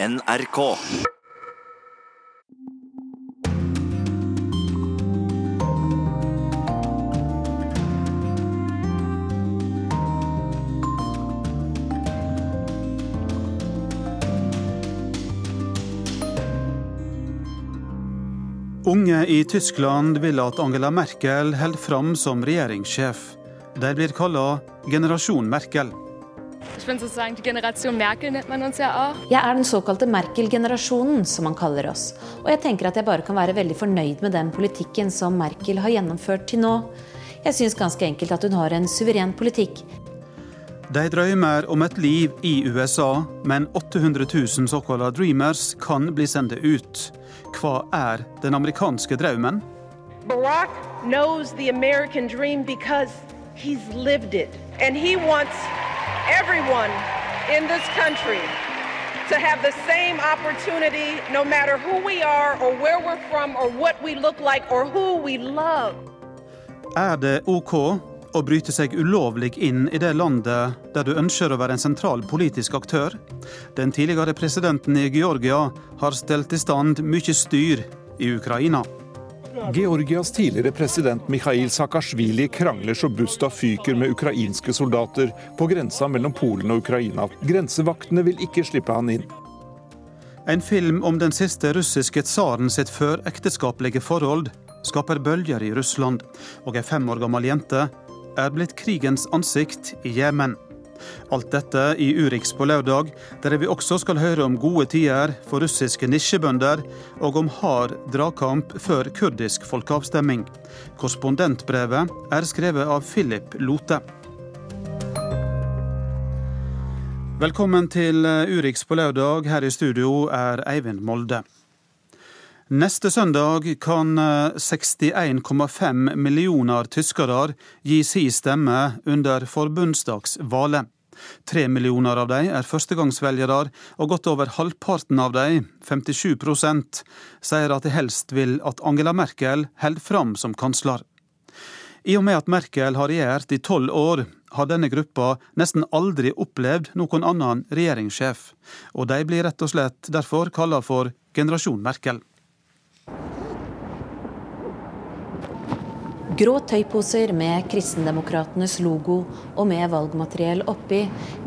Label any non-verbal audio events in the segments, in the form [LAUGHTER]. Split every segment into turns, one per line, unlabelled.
NRK.
Unge i Tyskland vil at Angela Merkel holder fram som regjeringssjef. De blir kalla generasjon Merkel.
Bin sozusagen die Generation Merkel, nennt man uns ja auch.
Jeg er den såkalte Merkel-generasjonen, som man kaller oss. Og jeg tenker at jeg bare kan være veldig fornøyd med den politikken som Merkel har gjennomført til nå. Jeg syns ganske enkelt at hun har en suveren politikk.
De drømmer om et liv i USA, men 800 000 såkalte dreamers kan bli sendt ut. Hva er den amerikanske drømmen?
Barack knows the American dream because he's lived it. And he wants everyone in this country to have the same opportunity no matter who we are or where we're from or what we look like or who we love.
Er det OK å bryte seg ulovlig inn i det landet der du ønsker å være en sentral politisk aktør? Den tidligere presidenten i Georgia har stelt i stand mye styr i Ukraina.
Georgias tidligere president Mikhail Saakashvili krangler så busta fyker med ukrainske soldater på grensa mellom Polen og Ukraina. Grensevaktene vil ikke slippe han inn.
En film om den siste russiske tsaren sitt førekteskapelige forhold skaper bølger i Russland, og ei fem år gammel jente er blitt krigens ansikt i Jemen. Alt dette i Urix på lørdag, der vi også skal høre om gode tider for russiske nisjebønder, og om hard dragkamp før kurdisk folkeavstemning. Korrespondentbrevet er skrevet av Philip Lote. Velkommen til Urix på lørdag. Her i studio er Eivind Molde. Neste søndag kan 61,5 millioner tyskere gi si stemme under forbundsdagsvalget. Tre millioner av dem er førstegangsvelgere, og godt over halvparten av dem, 57% sier at de helst vil at Angela Merkel holder fram som kansler. I og med at Merkel har regjert i tolv år, har denne gruppa nesten aldri opplevd noen annen regjeringssjef, og de blir rett og slett derfor kalla for generasjon Merkel.
Grå tøyposer med Kristendemokratenes logo og med valgmateriell oppi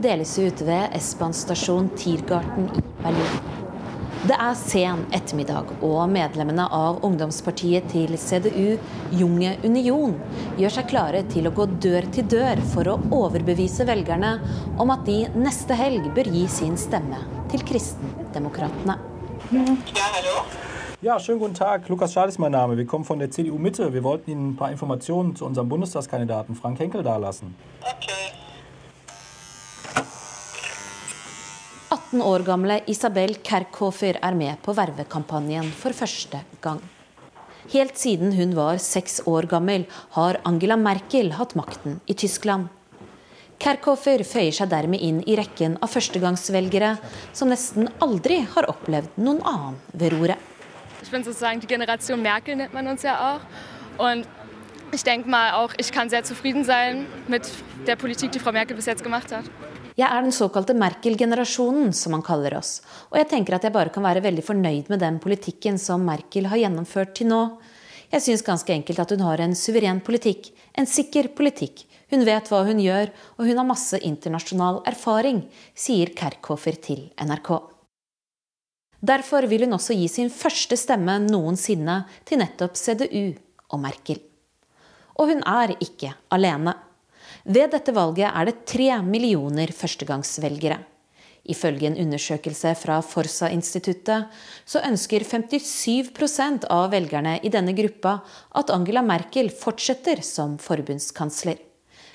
deles ut ved S-Bahn stasjon Tiergarten i Berlin. Det er sen ettermiddag, og medlemmene av ungdomspartiet til CDU, Junge Union, gjør seg klare til å gå dør til dør for å overbevise velgerne om at de neste helg bør gi sin stemme til Kristendemokratene.
Ja, hallo?
Ja, schönen guten Tag. Lukas Schad ist mein Name. Wir kommen von der CDU Mitte. Wir wollten Ihnen ein paar Informationen zu unserem Bundestagskandidaten Frank Henkel dalassen.
Okay.
18 år gamle Isabel Kerkhofer er med på vervekampanjen for første gang. Helt siden hun var seks år gammel, har Angela Merkel hatt makten i Tyskland. Kerkhofer føyer seg dermed inn i rekken av førstegangsvelgere som nesten aldri har opplevd noen annen ved roret.
Ich bin sozusagen die Generation Merkel, nennt man uns ja auch. Und ich denke mal auch, ich kann sehr zufrieden sein mit der Politik, die Frau Merkel bis jetzt gemacht hat.
Jeg er den såkalte Merkel-generasjonen, som man kaller oss. Og jeg tenker at jeg bare kan være veldig fornøyd med den politikken som Merkel har gjennomført til nå. Jeg syns ganske enkelt at hun har en suveren politikk, en sikker politikk. Hun vet hva hun gjør, og hun har masse internasjonal erfaring, sier Kerkhofer til NRK. Derfor vil hun også gi sin første stemme noensinne til nettopp CDU og Merkel. Og hun er ikke alene. Ved dette valget er det tre millioner førstegangsvelgere. Ifølge en undersøkelse fra Forsa-instituttet så ønsker 57% av velgerne i denne gruppa at Angela Merkel fortsetter som forbundskansler.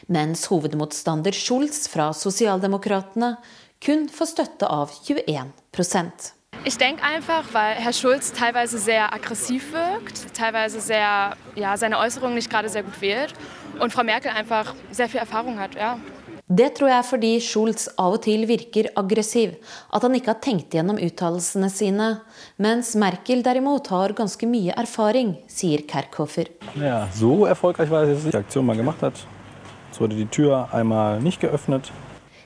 Mens hovedmotstander Schulz fra Sosialdemokratene kun får støtte av 21
Ich denke einfach, weil Herr Schulz teilweise sehr aggressiv wirkt, teilweise sehr, ja, seine Äußerungen nicht gerade sehr gut wählt und Frau Merkel einfach sehr viel Erfahrung hat. Ja.
Det tror jeg er fordi Schulz av og til virker aggressiv, at han ikke har tenkt gjennom uttalelsene sine. Mens Merkel derimot har ganske mye erfaring, sier Kerkhofer.
Ja, so erfolgreich war es jetzt nicht, die Aktion man gemacht hat. Es wurde die Tür einmal nicht geöffnet.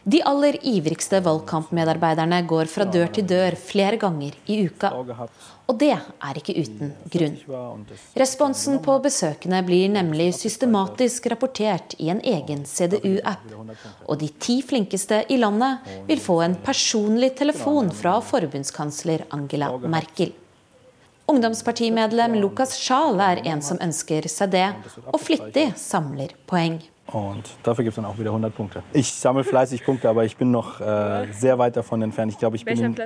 De aller ivrigste valgkampmedarbeiderne går fra dør til dør flere ganger i uka. Og det er ikke uten grunn. Responsen på besøkende blir nemlig systematisk rapportert i en egen CDU-app. Og de ti flinkeste i landet vil få en personlig telefon fra forbundskansler Angela Merkel. Ungdomspartimedlem Lukas Schaal er en som ønsker seg det, og flittig samler poeng.
Und dafür gibt es dann auch wieder 100 Punkte. Ich sammle fleißig Punkte, aber ich bin noch äh, sehr weit davon entfernt. Ich glaube, ich, bin in,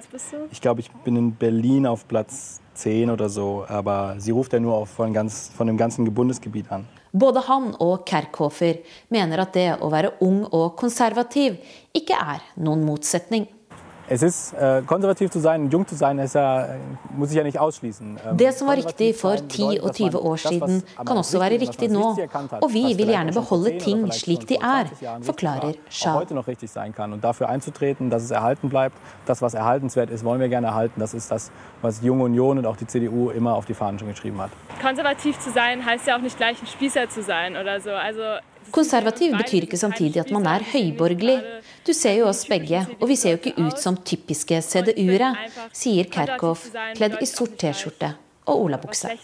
ich, glaub, ich bin in Berlin auf Platz 10 oder so, aber sie ruft ja nur auf von, ganz, von dem ganzen Bundesgebiet an.
Både han og Kerkhofer mener at det å være ung og konservativ ikke er noen motsetning.
Es ist, äh, konservativ zu sein, jung zu sein, ja, muss ich ja nicht ausschließen.
Ähm, det som var riktig for 10 og 20 år siden, kan også være riktig nå. Og vi vil gjerne beholde ting slik de er, forklarer Shah.
heute noch richtig sein kann. Und dafür einzutreten, dass es erhalten bleibt, das, was erhaltenswert ist, wollen wir gerne erhalten. Das ist das, was Junge Union und auch die CDU immer auf die Fahnen schon geschrieben hat.
Konservativ zu sein heißt ja auch nicht gleich ein Spießer zu sein oder so. Also
Konservativ betyr ikke samtidig at man er høyborgerlig. Du ser jo oss begge, og vi ser jo ikke ut som typiske CDU-ere, sier Kerkhoff, kledd i sort T-skjorte og olabukse.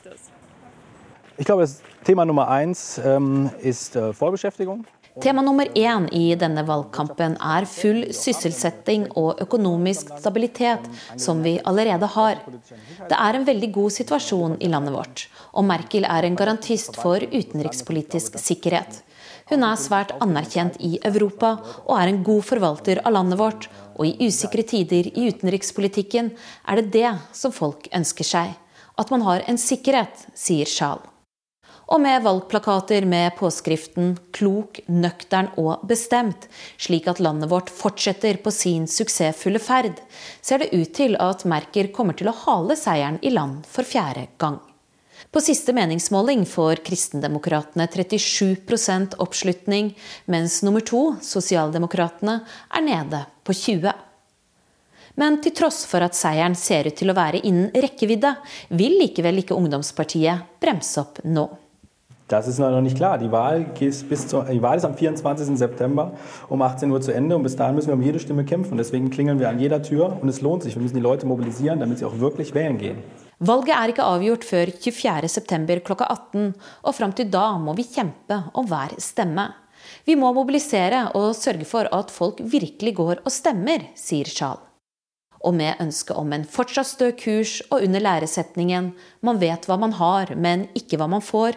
Tema nummer eins ähm, ist äh, Vollbeschäftigung.
Tema nummer én i denne valgkampen er full sysselsetting og økonomisk stabilitet, som vi allerede har. Det er en veldig god situasjon i landet vårt, og Merkel er en garantist for utenrikspolitisk sikkerhet. Hun er svært anerkjent i Europa og er en god forvalter av landet vårt. Og i usikre tider i utenrikspolitikken er det det som folk ønsker seg. At man har en sikkerhet, sier Sjal. Og med valgplakater med påskriften 'klok, nøktern og bestemt', slik at landet vårt fortsetter på sin suksessfulle ferd, ser det ut til at Merker kommer til å hale seieren i land for fjerde gang. På siste meningsmåling får Kristendemokratene 37 oppslutning, mens nummer to, Sosialdemokratene, er nede på 20 Men til tross for at seieren ser ut til å være innen rekkevidde, vil likevel ikke ungdomspartiet bremse opp nå.
Das ist noch nicht klar. Die Wahl, bis zu, die Wahl ist am 24. September um 18 Uhr zu Ende und bis dahin müssen wir um jede Stimme kämpfen. Deswegen klingeln wir an jeder Tür und es lohnt sich. Wir müssen die Leute mobilisieren, damit sie auch wirklich wählen gehen.
Valget er ikke avgjort før 24.9 klokka 18, og fram til da må vi kjempe om hver stemme. Vi må mobilisere og sørge for at folk virkelig går og stemmer, sier Sjal. Og med ønske om en fortsatt stø kurs og under læresetningen 'man vet hva man har, men ikke hva man får',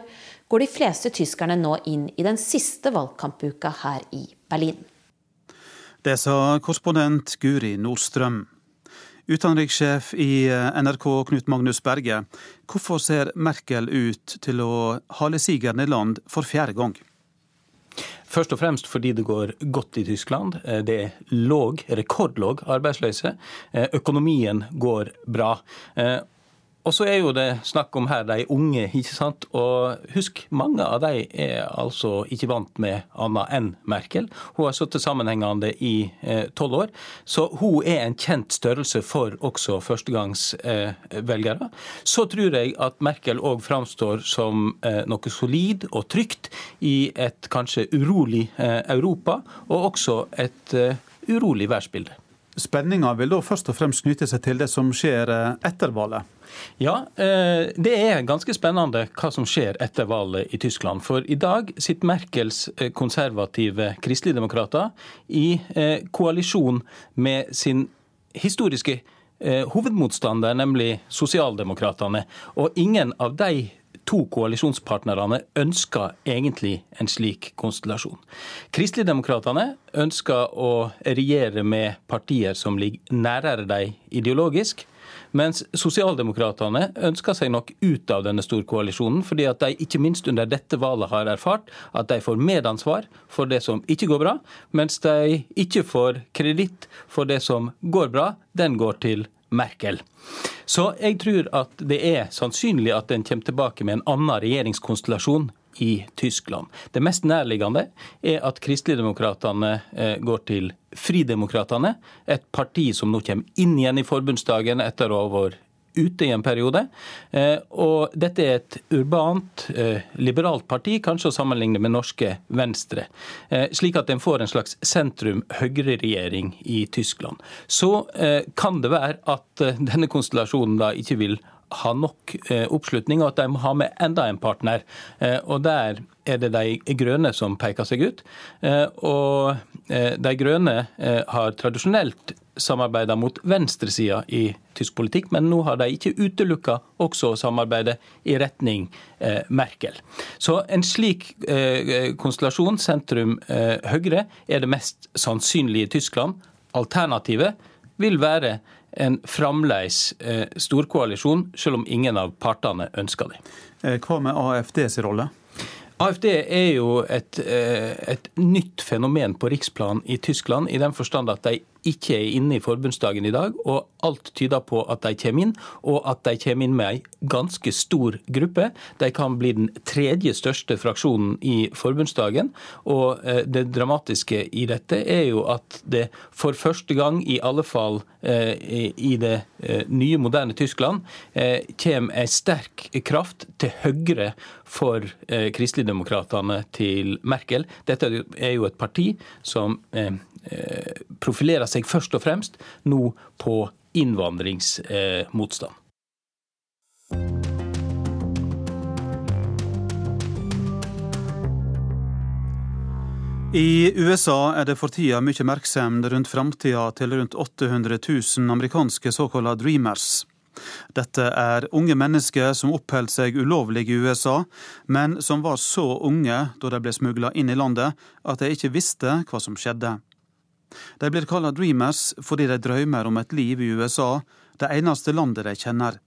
går de fleste tyskerne nå inn i den siste valgkampuka her i Berlin.
Det sa korrespondent Guri Nordstrøm. Utenrikssjef i eh, NRK Knut Magnus Berge, hvorfor ser Merkel ut til å hale sigeren i land for fjerde gang?
Først og fremst fordi det går godt i Tyskland. Eh, det er låg, rekordlåg arbeidsløse. Eh, økonomien går bra. Og så er jo det snakk om her de unge, ikke sant. Og husk, mange av de er altså ikke vant med annet enn Merkel. Hun har sittet sammenhengende i eh, tolv eh, år. Så hun er en kjent størrelse for også førstegangsvelgere. Eh, så tror jeg at Merkel òg framstår som eh, noe solid og trygt i et kanskje urolig eh, Europa, og også et eh, urolig verdensbilde.
Spenninga vil da først og fremst knytte seg til det som skjer etter valget?
Ja, eh, det er ganske spennende hva som skjer etter valget i Tyskland. For i dag sitter Merkels eh, konservative kristeligdemokrater i eh, koalisjon med sin historiske hovedmotstander, nemlig sosialdemokratene. Og ingen av de to koalisjonspartnerne ønsker egentlig en slik konstellasjon. Kristeligdemokratene ønsker å regjere med partier som ligger nærere dem ideologisk. Mens sosialdemokratene ønsker seg nok ut av denne storkoalisjonen, fordi at de ikke minst under dette valget har erfart at de får medansvar for det som ikke går bra, mens de ikke får kreditt for det som går bra. Den går til Merkel. Så jeg tror at det er sannsynlig at en kommer tilbake med en annen regjeringskonstellasjon i Tyskland. Det mest nærliggende er at kristeligdemokratene eh, går til Fridemokratene, et parti som nå kommer inn igjen i forbundsdagen etter å ha vært ute i en periode. Eh, og dette er et urbant, eh, liberalt parti, kanskje å sammenligne med norske Venstre. Eh, slik at en får en slags sentrum-høyre-regjering i Tyskland. Så kan det være at denne konstellasjonen da ikke vil ha nok oppslutning, og at de må ha med enda en partner. Og der er det de grønne som peker seg ut. Og de grønne har tradisjonelt samarbeida mot venstresida i tysk politikk, men nå har de ikke utelukka også å samarbeide i retning eh, Merkel. Så en slik eh, konstellasjon, sentrum-høyre, eh, er det mest sannsynlige i Tyskland. Alternativet vil være en fremdeles eh, storkoalisjon, selv om ingen av partene ønsker det.
Eh, hva med AFDs rolle?
AFD er jo et, eh, et, nytt fenomen på riksplan i Tyskland, i den forstand at de ikke er inne i forbundsdagen i dag, og alt tyder på at de kommer inn, og at de kommer inn med ei ganske stor gruppe. De kan bli den tredje største fraksjonen i forbundsdagen. Og eh, det dramatiske i dette er jo at det for første gang, i alle fall eh, i det eh, nye, moderne Tyskland, kommer ei sterk kraft til høyre for kristeligdemokratene til Merkel. Dette er jo et parti som profilerer seg først og fremst nå på innvandringsmotstand.
I USA er det for tida mye oppmerksomhet rundt framtida til rundt 800 000 amerikanske såkalte dreamers. Dette er unge mennesker som oppholdt seg ulovlig i USA, men som var så unge da de ble smugla inn i landet at de ikke visste hva som skjedde. De blir kalla dreamers fordi de drømmer om et liv i USA, det eneste landet de kjenner.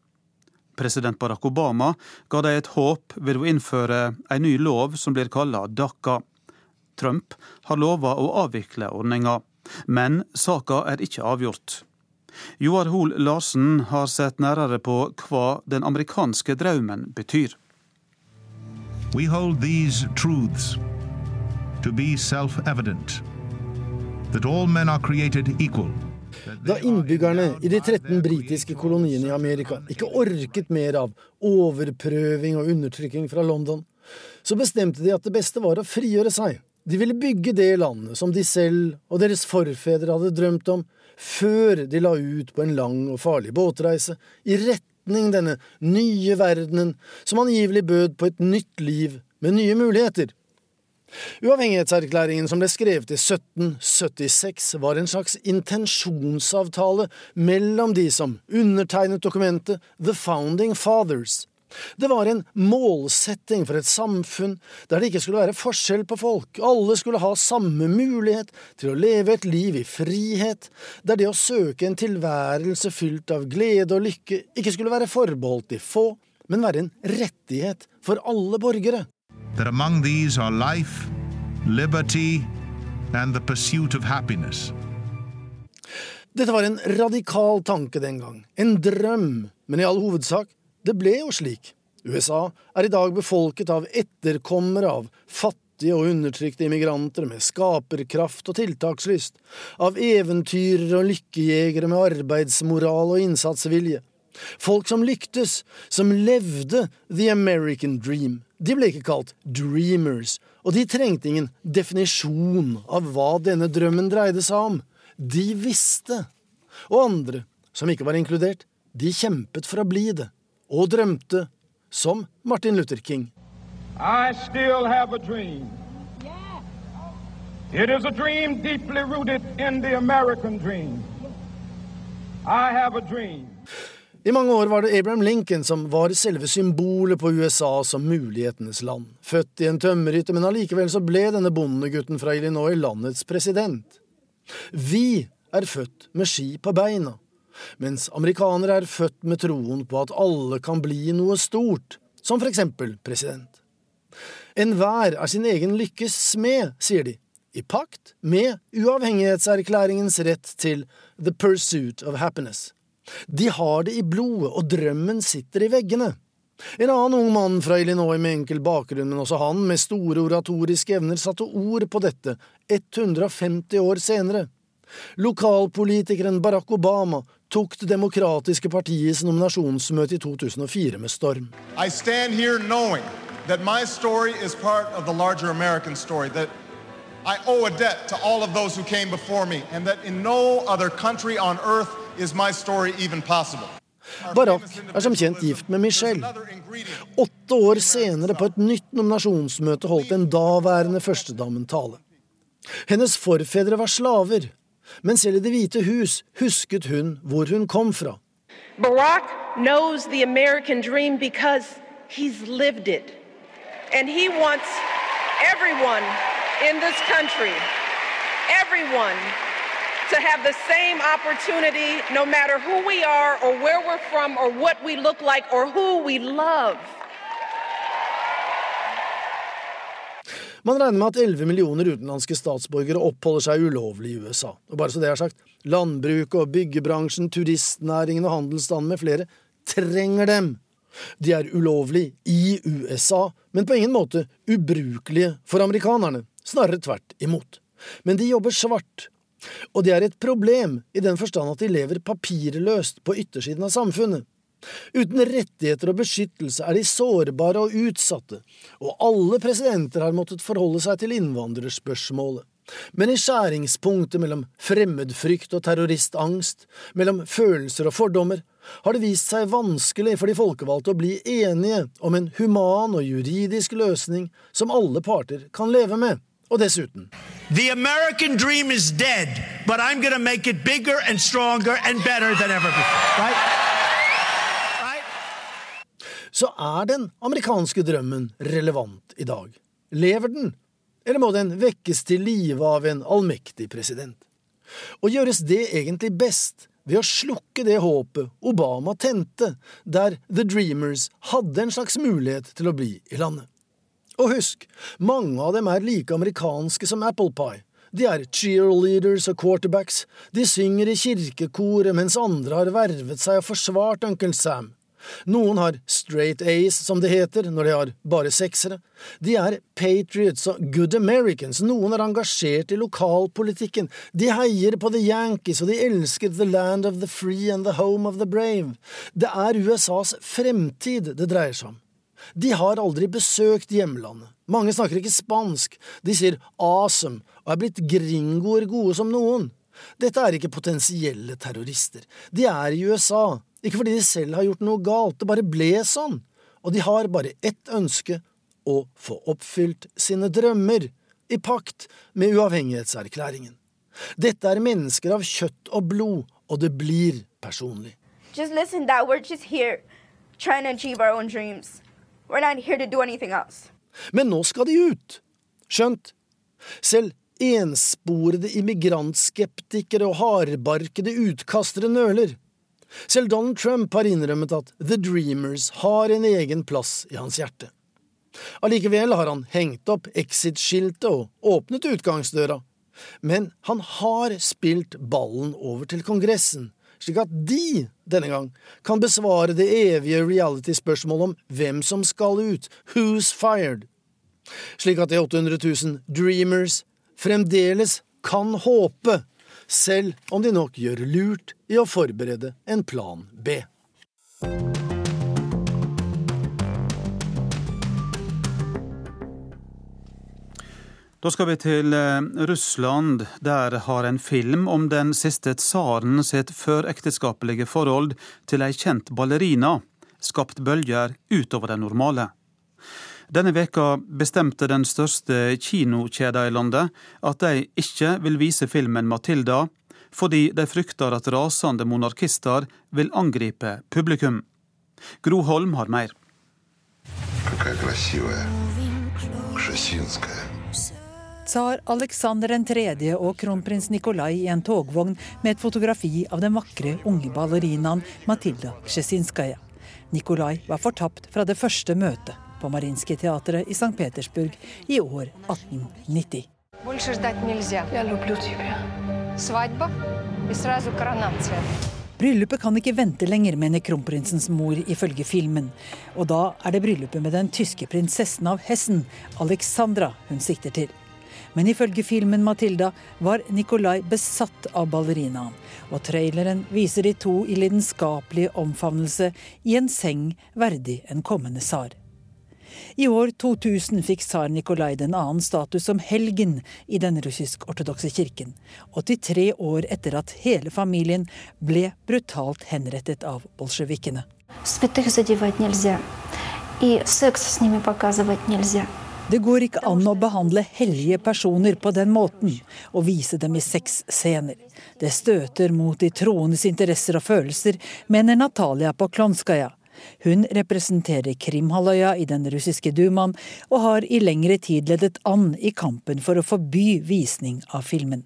President Barack Obama ga dem et håp ved å innføre en ny lov som blir kalla DACA. Trump har lova å avvikle ordninga, men saka er ikke avgjort. Joar Hoel Larsen har sett nærere på hva den amerikanske drømmen betyr.
We hold these truths to be self-evident
da innbyggerne i de 13 britiske koloniene i Amerika ikke orket mer av overprøving og undertrykking fra London, så bestemte de at det beste var å frigjøre seg. De ville bygge det landet som de selv og deres forfedre hadde drømt om, før de la ut på en lang og farlig båtreise i retning denne nye verdenen som angivelig bød på et nytt liv med nye muligheter. Uavhengighetserklæringen som ble skrevet i 1776, var en slags intensjonsavtale mellom de som undertegnet dokumentet The Founding Fathers. Det var en målsetting for et samfunn der det ikke skulle være forskjell på folk, alle skulle ha samme mulighet til å leve et liv i frihet, der det å søke en tilværelse fylt av glede og lykke ikke skulle være forbeholdt de få, men være en rettighet for alle borgere
that among these are life, liberty and the pursuit of happiness.
Dette var en radikal tanke den gang, en drøm, men i all hovedsak, det ble jo slik. USA er i dag befolket av etterkommere av fattige og undertrykte immigranter med skaperkraft og tiltakslyst, av eventyrere og lykkejegere med arbeidsmoral og innsatsvilje. Folk som lyktes, som levde the American dream. De ble ikke kalt dreamers, og de trengte ingen definisjon av hva denne drømmen dreide seg om. De visste. Og andre, som ikke var inkludert, de kjempet for å bli det, og drømte, som Martin Luther King. I still have a dream. It is a dream deeply rooted in the American dream. I have a dream. I mange år var det Abraham Lincoln som var selve symbolet på USA som mulighetenes land. Født i en tømmerhytte, men allikevel så ble denne bondegutten fra Illinois landets president. Vi er født med ski på beina, mens amerikanere er født med troen på at alle kan bli noe stort, som for eksempel president. Enhver er sin egen lykkes smed, sier de, i pakt med uavhengighetserklæringens rett til the pursuit of happiness. De har det i blodet, og drømmen sitter i veggene. En annen ung mann fra Illinois med enkel bakgrunn, men også han med store oratoriske evner, satte ord på dette 150 år senere. Lokalpolitikeren Barack Obama tok det demokratiske partiets nominasjonsmøte i 2004 med storm.
I stand here knowing that my story is part of the larger American story. That I owe a debt to all of those who came before me, and that in no other country on earth is my story even possible.
Barack er som kjent gift med Michelle. Åtte år senere, på et nytt nominasjonsmøte, holdt den daværende førstedamen tale. Hennes forfedre var slaver, men selv i Det hvite hus husket hun hvor hun kom fra.
Barack knows the American dream because he's lived it. And he wants everyone in this country, everyone to have the same opportunity no matter who we are or where we're from or what we look like or who we love.
Man regner med at 11 millioner utenlandske statsborgere oppholder seg ulovlig i USA. Og bare så det er sagt, landbruket og byggebransjen, turistnæringen og handelsstanden med flere trenger dem. De er ulovlige i USA, men på ingen måte ubrukelige for amerikanerne. Snarere tvert imot. Men de jobber svart, og det er et problem i den forstand at de lever papirløst på yttersiden av samfunnet. Uten rettigheter og beskyttelse er de sårbare og utsatte, og alle presidenter har måttet forholde seg til innvandrerspørsmålet. Men i skjæringspunktet mellom fremmedfrykt og terroristangst, mellom følelser og fordommer, har det vist seg vanskelig for de folkevalgte å bli enige om en human og juridisk løsning som alle parter kan leve med. Og dessuten
The American dream is dead, but I'm gonna make it bigger and stronger and better than ever before. Right?
Så er den amerikanske drømmen relevant i dag? Lever den? Eller må den vekkes til live av en allmektig president? Og gjøres det egentlig best ved å slukke det håpet Obama tente, der The Dreamers hadde en slags mulighet til å bli i landet? Og husk, mange av dem er like amerikanske som Apple Pie. De er cheerleaders og quarterbacks, de synger i kirkekoret mens andre har vervet seg og forsvart Uncle Sam. Noen har straight A's, som det heter, når de har bare seksere. De er patriots og good Americans, noen er engasjert i lokalpolitikken. De heier på the Yankees, og de elsker the land of the free and the home of the brave. Det er USAs fremtid det dreier seg om. De har aldri besøkt hjemlandet. Mange snakker ikke spansk. De sier awesome og er blitt gringoer gode som noen. Dette er ikke potensielle terrorister. De er i USA, ikke fordi de selv har gjort noe galt, det bare ble sånn. Og de har bare ett ønske – å få oppfylt sine drømmer, i pakt med uavhengighetserklæringen. Dette er mennesker av kjøtt og blod, og det blir personlig.
Just listen that we're just here trying to achieve our own dreams.
Men nå skal de ut. Skjønt, selv ensporede immigrantskeptikere og hardbarkede utkastere nøler. Selv Donald Trump har innrømmet at The Dreamers har en egen plass i hans hjerte. Allikevel har han hengt opp exit-skiltet og åpnet utgangsdøra. Men han har spilt ballen over til Kongressen, slik at de denne gang kan besvare det evige reality-spørsmålet om hvem som skal ut, who's fired, slik at de 800 000 dreamers fremdeles kan håpe, selv om de nok gjør lurt i å forberede en plan B.
Da skal vi til eh, Russland. Der har en film om den siste tsaren sitt førekteskapelige forhold til ei kjent ballerina skapt bølger utover det normale. Denne veka bestemte den største kinokjeda i landet at de ikke vil vise filmen Matilda, fordi de frykter at rasende monarkister vil angripe publikum. Gro Holm har mer. Какая красивая,
Tsar Aleksander 3. og kronprins Nikolai i en togvogn med et fotografi av den vakre unge ballerinaen Matilda Kjesinskaja. Nikolai var fortapt fra det første møtet på Marinske teatret i St. Petersburg i år 1890. Bryllupet kan ikke vente lenger, mener kronprinsens mor ifølge filmen. Og da er det bryllupet med den tyske prinsessen av Hessen, Alexandra, hun sikter til. Men ifølge filmen 'Matilda' var Nikolai besatt av ballerinaen. Og traileren viser de to i lidenskapelig omfavnelse i en seng verdig en kommende tsar. I år 2000 fikk tsar Nikolai den annen status som helgen i den russisk-ortodokse kirken. 83 år etter at hele familien ble brutalt henrettet av bolsjevikene. Det går ikke an å behandle hellige personer på den måten og vise dem i sexscener. Det støter mot de troendes interesser og følelser, mener Natalia Poklonskaja. Hun representerer Krimhalvøya i den russiske dumaen, og har i lengre tid ledet an i kampen for å forby visning av filmen.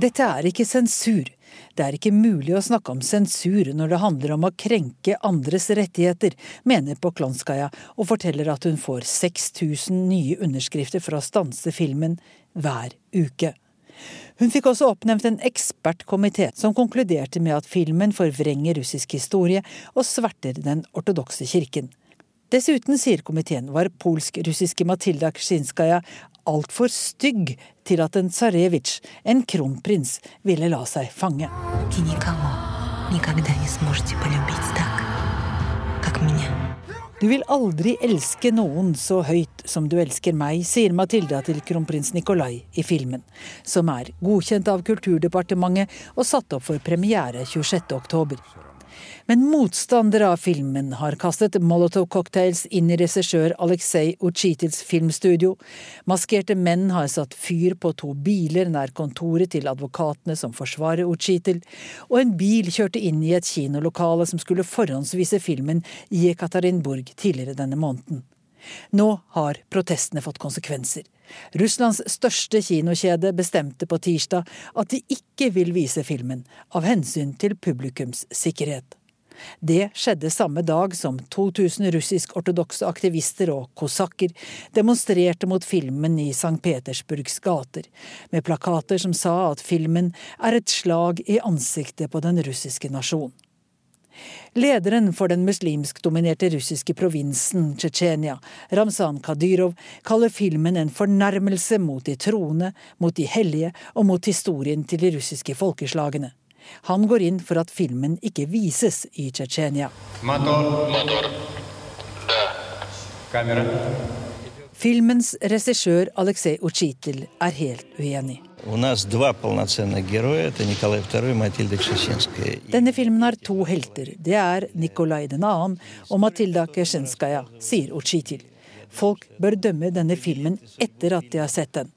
Dette er ikke sensur. Det er ikke mulig å snakke om sensur når det handler om å krenke andres rettigheter, mener Poklonskaja, og forteller at hun får 6000 nye underskrifter for å stanse filmen hver uke. Hun fikk også oppnevnt en ekspertkomité som konkluderte med at filmen forvrenger russisk historie og sverter den ortodokse kirken. Dessuten, sier komiteen, var polsk-russiske Matilda Ksjinskaja altfor stygg til at en tsarevitsj, en kronprins, ville la seg fange. Du vil aldri elske noen så høyt som du elsker meg, sier Matilda til kronprins Nikolai i filmen, som er godkjent av Kulturdepartementet og satt opp for premiere 26.10. Men motstandere av filmen har kastet molotov-cocktails inn i regissør Aleksej Utsjitils filmstudio. Maskerte menn har satt fyr på to biler nær kontoret til advokatene som forsvarer Utsjitil, og en bil kjørte inn i et kinolokale som skulle forhåndsvise filmen i Ekaterinburg tidligere denne måneden. Nå har protestene fått konsekvenser. Russlands største kinokjede bestemte på tirsdag at de ikke vil vise filmen, av hensyn til publikums sikkerhet. Det skjedde samme dag som 2000 russisk-ortodokse aktivister og kosakker demonstrerte mot filmen i St. Petersburgs gater, med plakater som sa at filmen er et slag i ansiktet på den russiske nasjon. Lederen for den muslimsk-dominerte russiske provinsen Tsjetsjenia, Ramzan Kadyrov, kaller filmen en fornærmelse mot de troende, mot de hellige og mot historien til de russiske folkeslagene. Han går inn for at filmen ikke vises i Tsjetsjenia. Filmens regissør Aleksej Utsjitil er helt uenig. Denne filmen har to helter. Det er Nikolai 2. og Matilda Kesjenskaja, sier Utsjitil. Folk bør dømme denne filmen etter at de har sett den.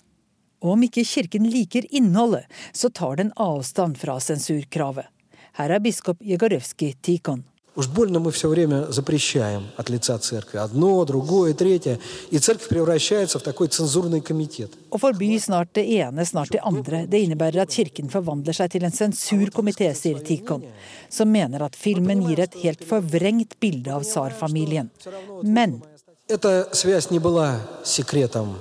Og om ikke kirken liker innholdet, så tar den avstand fra sensurkravet. Her er biskop Jegorevskij Tikon. Уж больно мы все время запрещаем от лица церкви. Одно, другое, третье. И церковь превращается в такой цензурный комитет. Å forby snart det ene, snart det andre, det innebærer at kirken forvandler seg til en sensurkomité, sier Tikon, som mener at filmen gir et helt forvrengt bilde av tsarfamilien. Men Эта связь не была секретом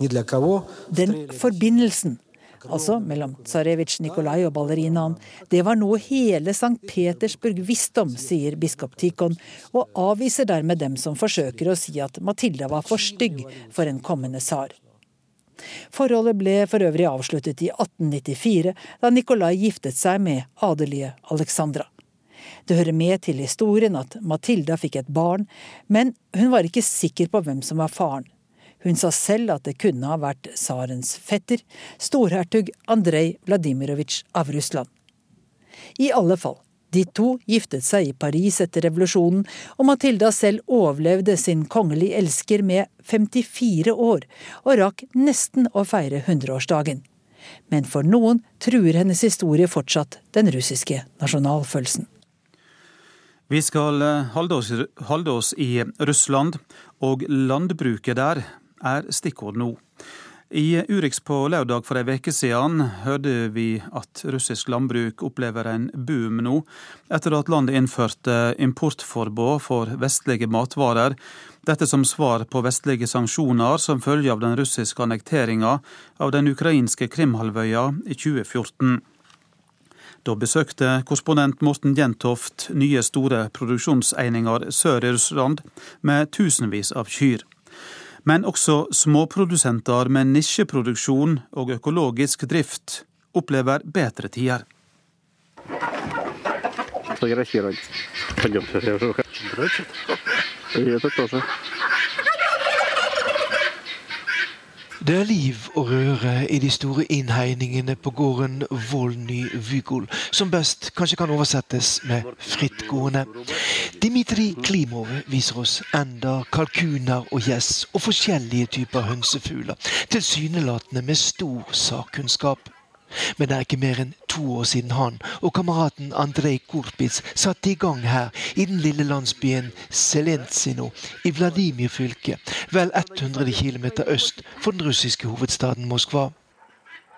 den forbindelsen, altså mellom tsarevitsj Nikolai og ballerinaen, det var noe hele St. Petersburg visste om, sier biskop Tikon, og avviser dermed dem som forsøker å si at Matilda var for stygg for en kommende tsar. Forholdet ble for øvrig avsluttet i 1894, da Nikolai giftet seg med adelige Alexandra. Det hører med til historien at Matilda fikk et barn, men hun var ikke sikker på hvem som var faren. Hun sa selv at det kunne ha vært tsarens fetter, storhertug Andrej Vladimirovitsj av Russland. I alle fall, de to giftet seg i Paris etter revolusjonen, og Matilda selv overlevde sin kongelige elsker med 54 år, og rakk nesten å feire hundreårsdagen. Men for noen truer hennes historie fortsatt den russiske nasjonalfølelsen.
Vi skal holde oss, holde oss i Russland, og landbruket der er stikkord nå. I Urix på lørdag for ei veke siden hørte vi at russisk landbruk opplever en boom nå, etter at landet innførte importforbud for vestlige matvarer. Dette som svar på vestlige sanksjoner som følge av den russiske annekteringa av den ukrainske Krimhalvøya i 2014. Da besøkte korrespondent Morten Jentoft nye store produksjonseininger sør i Russland med tusenvis av kyr. Men også småprodusenter med nisjeproduksjon og økologisk drift opplever bedre tider.
Det er liv og røre i de store innhegningene på gården Volny Vygol, som best kanskje kan oversettes med frittgående. Dimitri Klimov viser oss ender, kalkuner og gjess og forskjellige typer hønsefugler, tilsynelatende med stor sakkunnskap. Men det er ikke mer enn to år siden han og kameraten Andrej Kurpic satte i gang her i den lille landsbyen Selentsino i Vladimir-fylket, vel 100 km øst for den russiske hovedstaden Moskva.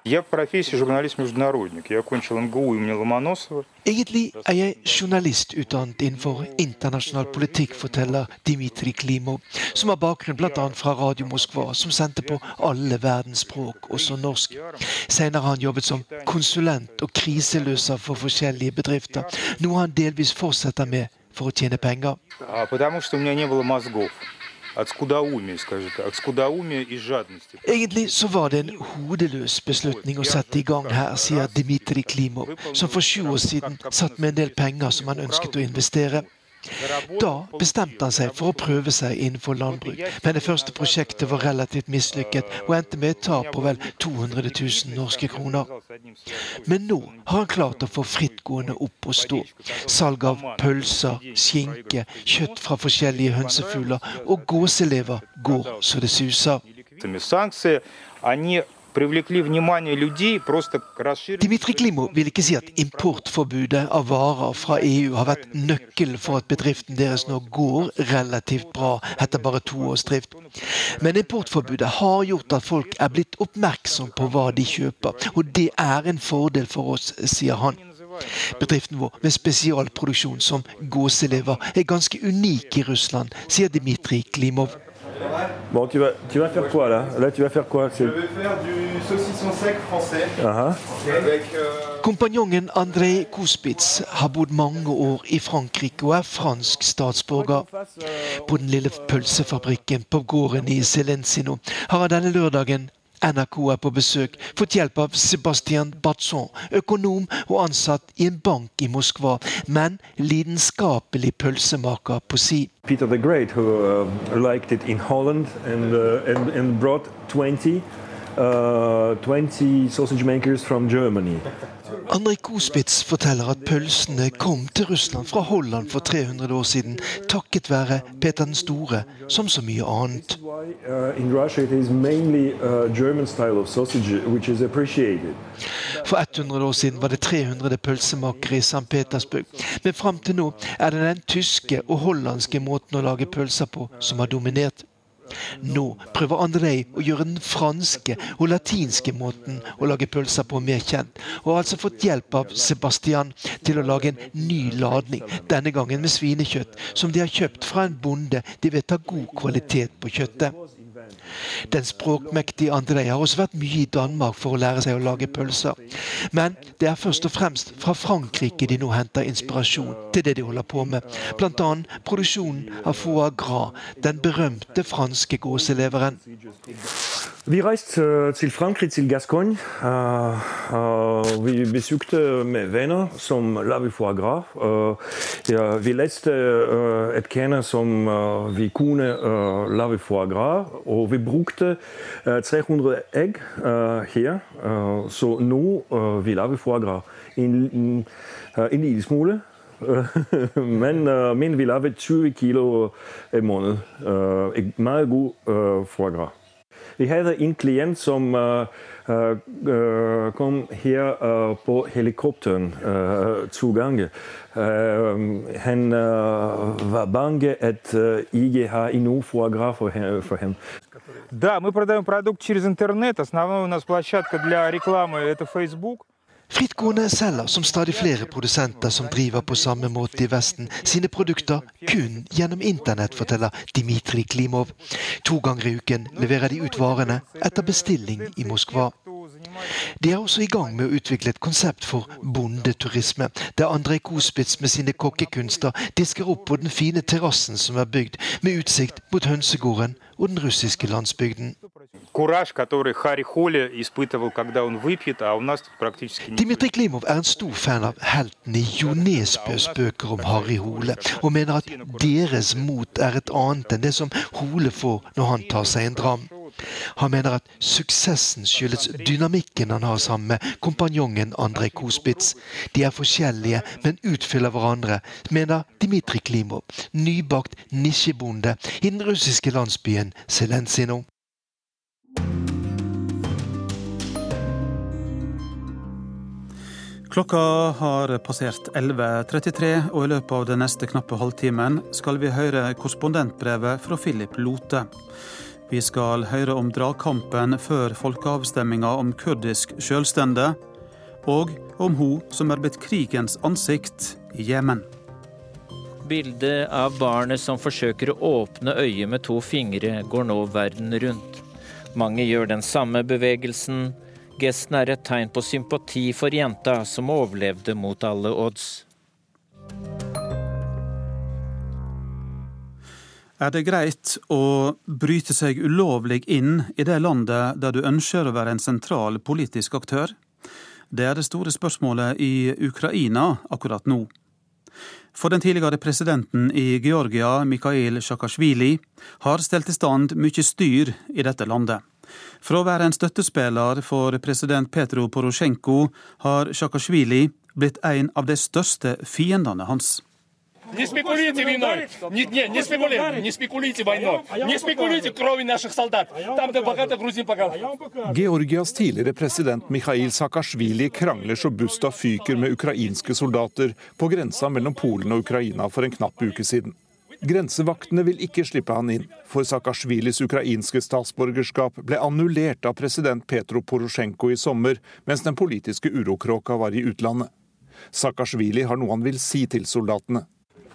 Я по профессии журналист-международник. Я окончил МГУ имени Ломоносова.
Egentlig er jeg journalist utdannet innenfor internasjonal politikk, forteller Dmitrij Klimov, som har bakgrunn bl.a. fra Radio Moskva, som sendte på alle verdens språk, også norsk. Senere har han jobbet som konsulent og kriseløser for forskjellige bedrifter, noe han delvis fortsetter med for å tjene penger.
Потому что у меня не было мозгов.
Egentlig så var det en hodeløs beslutning å sette i gang her, sier Dmitrij Klimov, som for sju år siden satt med en del penger som han ønsket å investere. Da bestemte han seg for å prøve seg innenfor landbruk, men det første prosjektet var relativt mislykket og endte med et tap på vel 200 000 norske kroner. Men nå har han klart å få frittgående opp og stå. Salg av pølser, skinke, kjøtt fra forskjellige hønsefugler og gåselever går så det suser. Dimitri Klimo vil ikke si at importforbudet av varer fra EU har vært nøkkelen for at bedriften deres nå går relativt bra etter bare to års drift. Men importforbudet har gjort at folk er blitt oppmerksom på hva de kjøper, og det er en fordel for oss, sier han. Bedriften vår med spesialproduksjon som gåselever er ganske unik i Russland, sier Dmitrij Klimov.
Bon, tu vas, tu vas faire quoi là Là, tu vas faire quoi
Je vais faire du saucisson sec français. Uh -huh.
Avec, uh... Kompanjongen André Kospitz har bodd mange år i Frankrike og er fransk statsborger. På den lille pølsefabrikken på gården i Selensino har han denne lørdagen NRK er på besøk, fått hjelp av Sebastian Batson, økonom og ansatt i en bank i Moskva, men lidenskapelig pølsemaker på si.
Peter the Great, who uh, liked it in Holland and, uh, and, and brought 20, uh, 20 sausage makers from Germany.
Andrej Kospitz forteller at pølsene kom til Russland fra Holland for 300 år siden, takket være Peter den store, som så mye annet. For 100 år siden var det 300 pølsemakere i St. Petersburg, men fram til nå er det den tyske og hollandske måten å lage pølser på som har dominert. Nå prøver Andrej å gjøre den franske og latinske måten å lage pølser på mer kjent, og har altså fått hjelp av Sebastian til å lage en ny ladning, denne gangen med svinekjøtt, som de har kjøpt fra en bonde de vet har god kvalitet på kjøttet. Den språkmektige André har også vært mye i Danmark for å lære seg å lage pølser. Men det er først og fremst fra Frankrike de nå henter inspirasjon til det de holder på med. Bl.a. produksjonen av foie gras, den berømte franske gåseleveren.
Vi reiste øh, til Frankrike, til Gascogne. Uh, uh, vi besøkte med venner som lager foie gras. Vi leste et kjenne som vi kunne lage foie gras. Og vi brukte 300 egg her. så nå vi lager foie gras en, en liten smule. [LAUGHS] men, men vi lager 20 kilo i måned. meget god foie gras. Ik had een cliënt som kom hier på helikopteren toegangen. Han var bang dat ik genoeg foie voor hem.
Да, мы продаем продукт через интернет. Основная у нас площадка для рекламы – это Facebook.
Frittgående selger, som stadig flere produsenter som driver på samme måte i Vesten, sine produkter kun gjennom internett, forteller Dmitrij Klimov. To ganger i uken leverer de ut varene etter bestilling i Moskva. De er også i gang med å utvikle et konsept for bondeturisme, der Andrej Kospitz med sine kokkekunster disker opp på den fine terrassen som er bygd med utsikt mot hønsegården og den russiske landsbygden. Dimitri Klimov er en stor fan av helten i Jo Nesbøs bøker om Harry Hole, og mener at deres mot er et annet enn det som Hole får når han tar seg en dram. Han mener at suksessen skyldes dynamikken han har sammen med kompanjongen Andrej Kospitz. De er forskjellige, men utfyller hverandre, mener Dmitrij Klimov, nybakt nisjebonde i den russiske landsbyen Selensino.
Klokka har passert 11.33, og i løpet av den neste knappe halvtimen skal vi høre korrespondentbrevet fra Philip Lote. Vi skal høre om dragkampen før folkeavstemminga om kurdisk sjølstende, og om hun som er blitt krigens ansikt i Jemen.
Bildet av barnet som forsøker å åpne øyet med to fingre, går nå verden rundt. Mange gjør den samme bevegelsen. Gesten er et tegn på sympati for jenta som overlevde mot alle odds.
Er det greit å bryte seg ulovlig inn i det landet der du ønsker å være en sentral politisk aktør? Det er det store spørsmålet i Ukraina akkurat nå. For den tidligere presidenten i Georgia, Mikhail Sjakasjvili, har stelt i stand mye styr i dette landet. Fra å være en støttespiller for president Petro Porosjenko har Sjakasjvili blitt en av de største fiendene hans. Не спекулируйте войной. Не, не, не спекулируйте, не спекулируйте войной. Не спекулируйте кровью наших солдат. Там
det богато грузин Georgias tidligere president Mikhail Saakashvili krangler så busta fyker med ukrainske soldater på grensa mellom Polen og Ukraina for en knapp uke siden. Grensevaktene vil ikke slippe han inn, for Saakashvilis ukrainske statsborgerskap ble annullert av president Petro Porosjenko i sommer, mens den politiske urokråka var i utlandet. Saakashvili har noe han vil si til soldatene.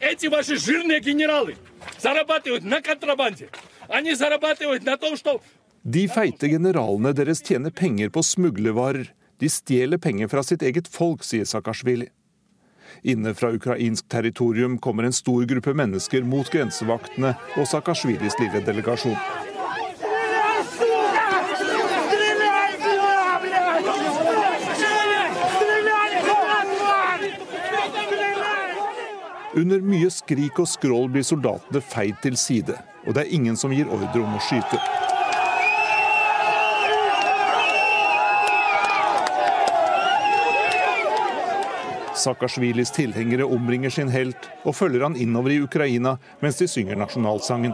Эти ваши жирные генералы зарабатывают на контрабанде. Они зарабатывают на том, что De feite generalene deres tjener penger på smuglervarer. De stjeler penger fra sitt eget folk, sier Saakashvili. Inne fra ukrainsk territorium kommer en stor gruppe mennesker mot grensevaktene og Saakashvilis lille delegasjon. Under mye skrik og skrål blir soldatene feid til side, og det er ingen som gir ordre om å skyte. Saakashvilis tilhengere omringer sin helt og følger han innover i Ukraina mens de synger nasjonalsangen.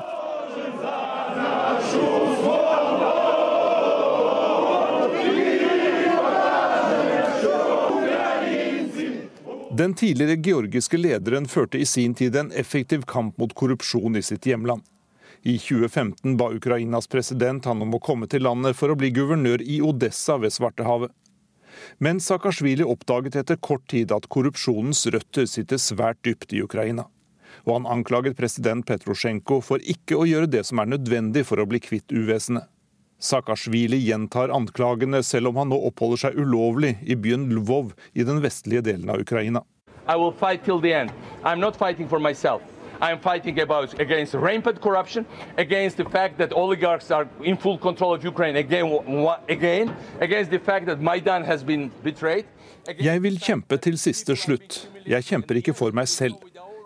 Den tidligere georgiske lederen førte i sin tid en effektiv kamp mot korrupsjon i sitt hjemland. I 2015 ba Ukrainas president han om å komme til landet for å bli guvernør i Odessa ved Svartehavet. Men Saakashvili oppdaget etter kort tid at korrupsjonens røtter sitter svært dypt i Ukraina. Og han anklaget president Petrosjenko for ikke å gjøre det som er nødvendig for å bli kvitt uvesenet. Saakashvili gjentar anklagene, selv om han nå oppholder seg ulovlig i byen Lvov i den vestlige delen av Ukraina. I will fight till the end. I'm not fighting for myself. I am fighting about, against rampant corruption, against the fact that oligarchs are in full control of Ukraine again, again against the fact that Maidan has been betrayed. Jeg vil kjempe til siste slutt. Jeg kjemper ikke for meg selv.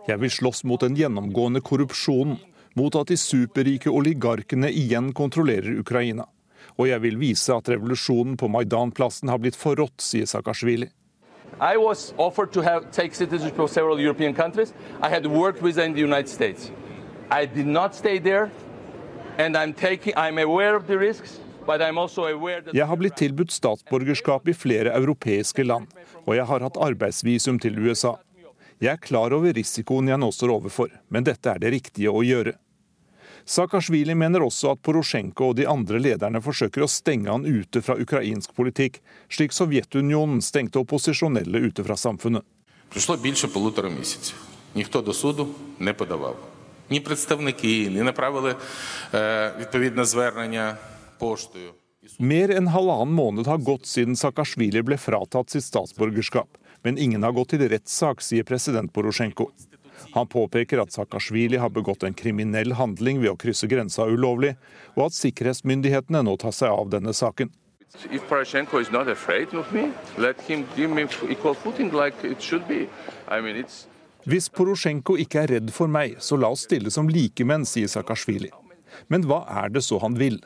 Jeg vil slåss mot den gjennomgående korrupsjonen mot at de superrike oligarkene igjen kontrollerer Ukraina. Og jeg vil vise at revolusjonen på Maidan-plassen har blitt forrådt, sier Saakashvili. I was offered to have, take citizenship of several European countries. I had with in the United States. I did not stay there, and I'm taking, I'm aware of the risks. Jeg har blitt tilbudt statsborgerskap i flere europeiske land, og jeg har hatt arbeidsvisum til USA. Jeg er klar over risikoen jeg nå står overfor, men dette er det riktige å gjøre. Saakashvili mener også at Porosjenko og de andre lederne forsøker å stenge han ute fra ukrainsk politikk, slik Sovjetunionen stengte opposisjonelle ute fra samfunnet. Mer enn halvannen måned har gått siden Saakashvili ble fratatt sitt statsborgerskap, men ingen har gått til rettssak, sier president Porosjenko. Han påpeker at Saakashvili har begått en kriminell handling ved å krysse grensa ulovlig, og at sikkerhetsmyndighetene nå tar seg av denne saken. Hvis Porosjenko ikke er redd for meg, så la oss stille som likemenn, sier Saakashvili. Men hva er det så han vil?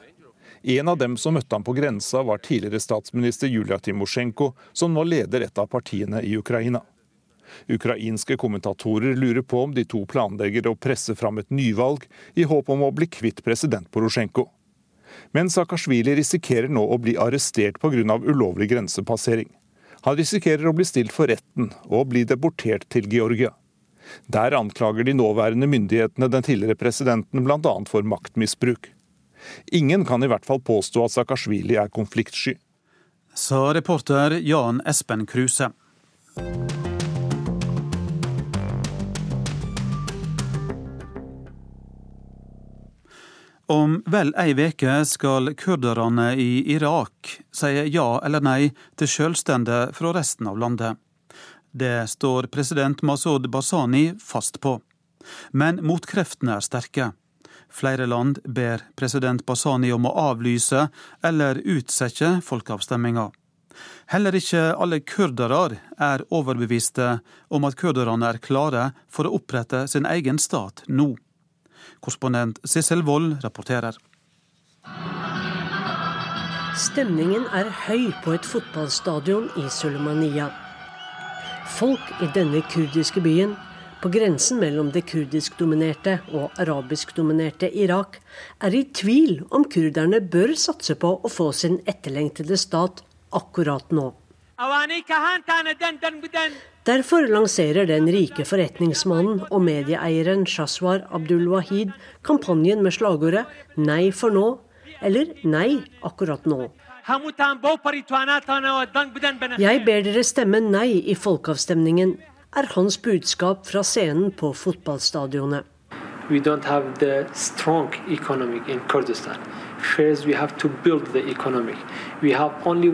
En av dem som møtte ham på grensa, var tidligere statsminister Julia Timosjenko, som nå leder et av partiene i Ukraina. Ukrainske kommentatorer lurer på om de to planlegger å presse fram et nyvalg i håp om å bli kvitt president Porosjenko. Men Saakashvili risikerer nå å bli arrestert pga. ulovlig grensepassering. Han risikerer å bli stilt for retten og bli deportert til Georgia. Der anklager de nåværende myndighetene den tidligere presidenten bl.a. for maktmisbruk. Ingen kan i hvert fall påstå at Saakashvili er konfliktsky.
Sa reporter Jan Espen Kruse. Om vel ei veke skal kurderne i Irak si ja eller nei til selvstende fra resten av landet. Det står president Masud Barzani fast på. Men motkreftene er sterke. Flere land ber president Barzani om å avlyse eller utsette folkeavstemminga. Heller ikke alle kurdere er overbeviste om at kurderne er klare for å opprette sin egen stat nå. Korrespondent Sissel Wold rapporterer.
Stemningen er høy på et fotballstadion i Sulemania. Folk i denne kurdiske byen, på grensen mellom det kurdisk-dominerte og arabisk-dominerte Irak, er i tvil om kurderne bør satse på å få sin etterlengtede stat akkurat nå. Derfor lanserer den rike forretningsmannen og medieeieren Shaswar Abdul-Wahid kampanjen med slagordet 'Nei for nå' eller 'Nei akkurat nå'. Jeg ber dere stemme nei i folkeavstemningen, er hans budskap fra scenen på fotballstadionet. We don't have the strong economy in Kurdistan. First, we have to build the economy. We have only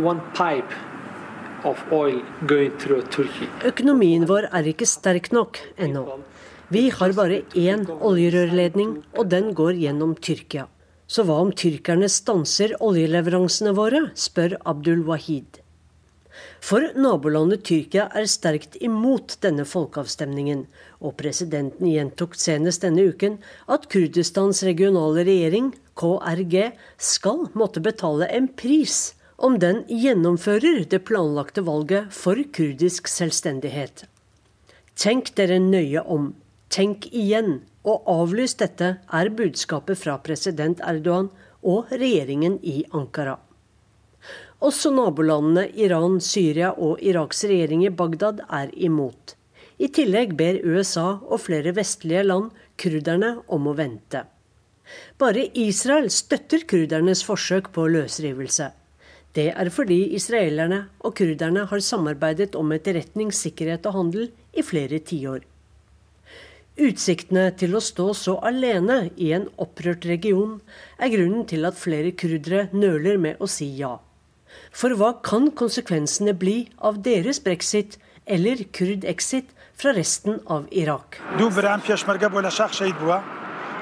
Økonomien vår er ikke sterk nok ennå. Vi har bare én oljerørledning, og den går gjennom Tyrkia. Så hva om tyrkerne stanser oljeleveransene våre, spør Abdul Wahid. For nabolandet Tyrkia er sterkt imot denne folkeavstemningen, og presidenten gjentok senest denne uken at Kurdistans regionale regjering, KRG, skal måtte betale en pris om den gjennomfører det planlagte valget for kurdisk selvstendighet. Tenk dere nøye om. Tenk igjen. Og avlys dette, er budskapet fra president Erdogan og regjeringen i Ankara. Også nabolandene Iran, Syria og Iraks regjering i Bagdad er imot. I tillegg ber USA og flere vestlige land kurderne om å vente. Bare Israel støtter kurdernes forsøk på løsrivelse. Det er fordi israelerne og kurderne har samarbeidet om etterretning, sikkerhet og handel i flere tiår. Utsiktene til å stå så alene i en opprørt region er grunnen til at flere kurdere nøler med å si ja. For hva kan konsekvensene bli av deres brexit eller kurd-exit fra resten av Irak?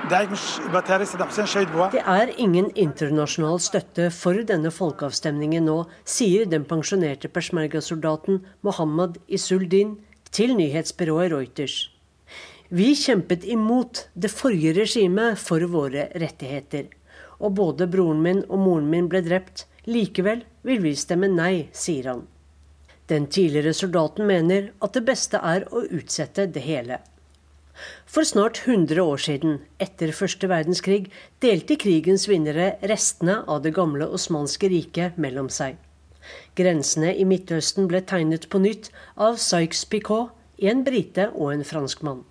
Det er ingen internasjonal støtte for denne folkeavstemningen nå, sier den pensjonerte peshmerga-soldaten Mohammed Isuldin til nyhetsbyrået Reuters. Vi kjempet imot det forrige regimet for våre rettigheter. Og både broren min og moren min ble drept. Likevel vil vi stemme nei, sier han. Den tidligere soldaten mener at det beste er å utsette det hele. For snart 100 år siden, etter første verdenskrig, delte krigens vinnere restene av det gamle osmanske riket mellom seg. Grensene i Midtøsten ble tegnet på nytt av Sykes-Picot, en brite og en franskmann.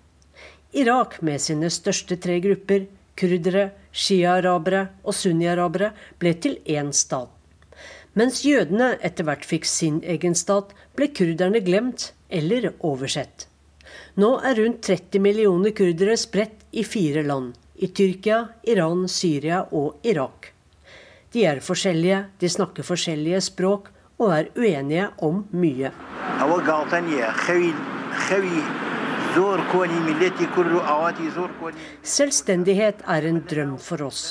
Irak med sine største tre grupper, kurdere, shia-arabere og sunni-arabere, ble til én stat. Mens jødene etter hvert fikk sin egen stat, ble kurderne glemt eller oversett. Nå er rundt 30 millioner kurdere spredt i fire land. I Tyrkia, Iran, Syria og Irak. De er forskjellige, de snakker forskjellige språk og er uenige om mye. Selvstendighet er en drøm for oss.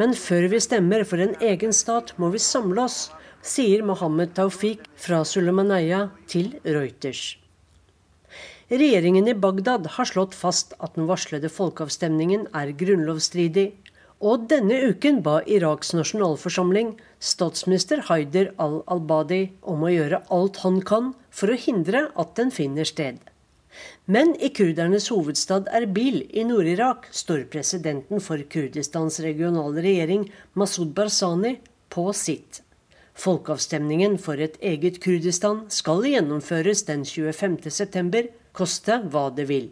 Men før vi stemmer for en egen stat, må vi samle oss, sier Mohammed Taufik fra Sulemanaya til Reuters. Regjeringen i Bagdad har slått fast at den varslede folkeavstemningen er grunnlovsstridig. Og denne uken ba Iraks nasjonalforsamling statsminister Haider al-Albadi om å gjøre alt han kan for å hindre at den finner sted. Men i kurdernes hovedstad Erbil i Nord-Irak står presidenten for Kurdistans regionale regjering, Masud Barzani, på sitt. Folkeavstemningen for et eget Kurdistan skal gjennomføres den 25.9, koste hva det vil.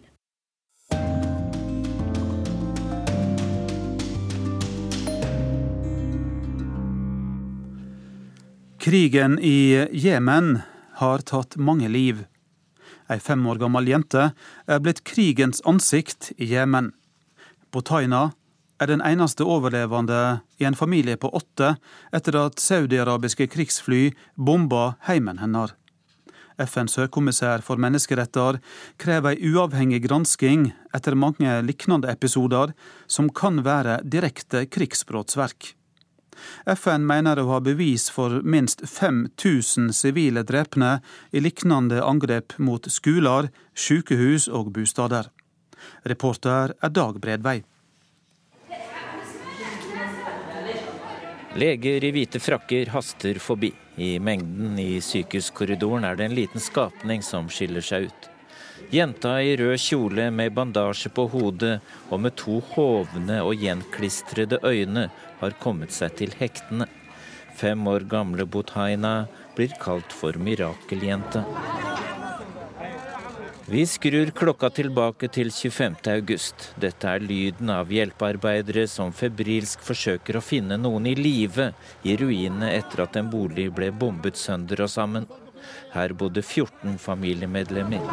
Krigen i Jemen har tatt mange liv. Ei fem år gammel jente er blitt krigens ansikt i Jemen. Botaina er den eneste overlevende i en familie på åtte etter at saudiarabiske krigsfly bomba heimen hennes. FNs høykommissær for menneskeretter krever ei uavhengig gransking etter mange lignende episoder som kan være direkte krigsbrottsverk. FN mener å ha bevis for minst 5000 sivile drepne i lignende angrep mot skoler, sykehus og bostader. Reporter er Dag Bredvei.
Leger i hvite frakker haster forbi. I mengden i sykehuskorridoren er det en liten skapning som skiller seg ut. Jenta i rød kjole med bandasje på hodet og med to hovne og gjenklistrede øyne har kommet seg til hektene. Fem år gamle Bothaina blir kalt for mirakeljente. Vi skrur klokka tilbake til 25. august. Dette er lyden av hjelpearbeidere som febrilsk forsøker å finne noen i live i ruinene etter at en bolig ble bombet sønder og sammen. Her bodde 14 familiemedlemmer.